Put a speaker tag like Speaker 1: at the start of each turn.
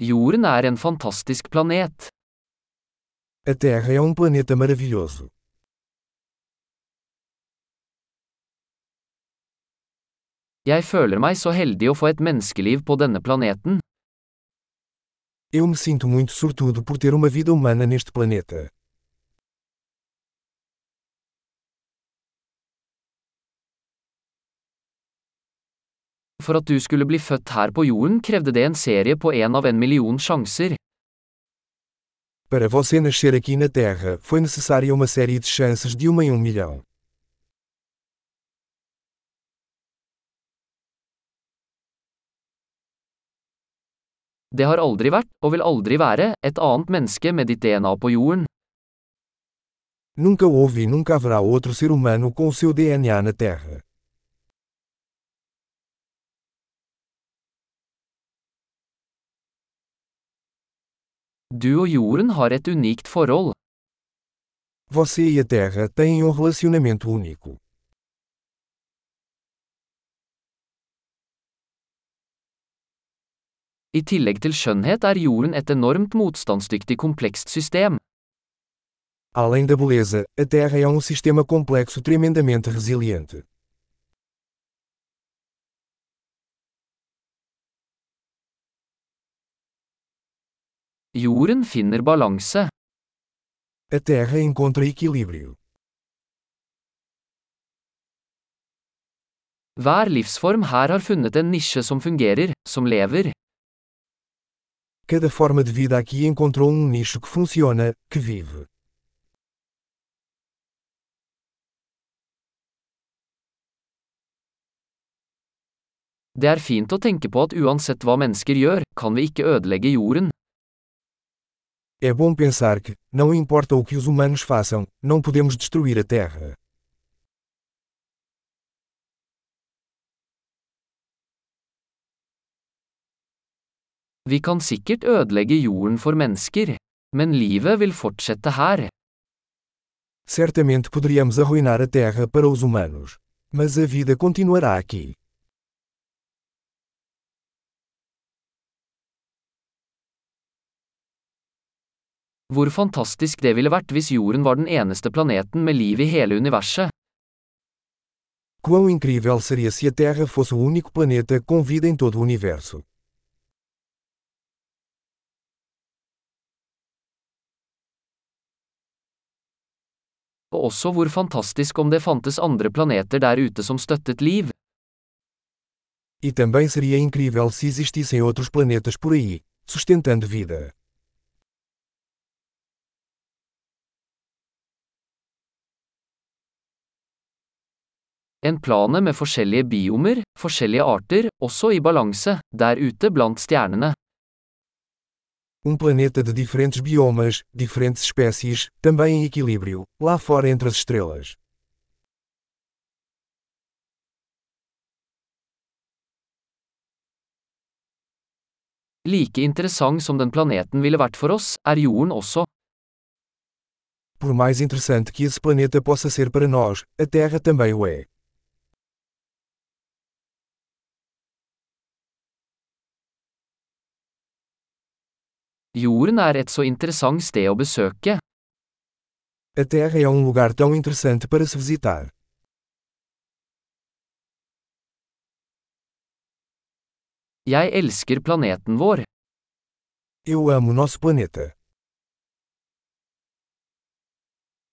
Speaker 1: Jorden er en fantastisk planet.
Speaker 2: A Terra é um planeta maravilhoso.
Speaker 1: Jeg føler meg så heldig å få et menneskeliv på denne planeten.
Speaker 2: Eu me sinto muito sortudo por ter uma vida humana neste planeta.
Speaker 1: For at du skulle bli født her på jorden krevde det en serie på en av en million sjanser.
Speaker 2: Para você nascer aqui na Terra, foi necessária uma série de chances de uma em um milhão.
Speaker 1: Det har aldri vært, og vil aldri være, et annet menneske med ditt DNA på jorden.
Speaker 2: Nunca houve e nunca haverá outro ser humano com o seu DNA na Terra.
Speaker 1: Du og jorden har et unikt forhold.
Speaker 2: Você e a Terra têm um relacionamento único.
Speaker 1: I tillegg til skjønnhet er jorden et enormt motstandsdyktig komplekst system.
Speaker 2: Além da beleza, a Terra é um sistema complexo tremendamente resiliente.
Speaker 1: Jorden finner balanse.
Speaker 2: A Terra encontra equilíbrio.
Speaker 1: Hver livsform her har funnet en nisje som fungerer, som lever.
Speaker 2: Cada forma de vida aqui encontrou um nicho que funciona, que vive.
Speaker 1: Det er fint å tenke på at uansett hva mennesker gjør, kan vi ikke ødelegge jorden.
Speaker 2: É bom pensar que, não importa o que os humanos façam, não podemos destruir a Terra.
Speaker 1: Vi kan sikkert ødelegge jorden for mennesker, men livet vil fortsette her.
Speaker 2: Certamente poderíamos arruinar a Terra para os humanos. Mas a vida continuará aqui.
Speaker 1: Hvor fantastisk det ville vært hvis jorden var den eneste planeten med liv i hele universet.
Speaker 2: Quão incrível seria se a Terra fosse o único planeta com vida em todo o universo.
Speaker 1: Og også hvor fantastisk om det fantes andre planeter der ute som støttet liv.
Speaker 2: E também seria incrível se existissem outros planetas por aí, sustentando vida.
Speaker 1: En plane med forskjellige biomer, forskjellige arter, også i balanse, der ute blant stjernene.
Speaker 2: Um planeta de diferentes biomas, diferentes espécies, também em equilíbrio, lá fora entre as estrelas.
Speaker 1: Like interessant som den planeten ville vært for oss, er jorden også.
Speaker 2: Por mais interessante que esse planeta possa ser para nós, a Terra também o é.
Speaker 1: Jorden er et så interessant sted å besøke.
Speaker 2: A Terra é um lugar tão interessante para se visitar.
Speaker 1: Jeg elsker planeten vår.
Speaker 2: Eu amo nosso planeta.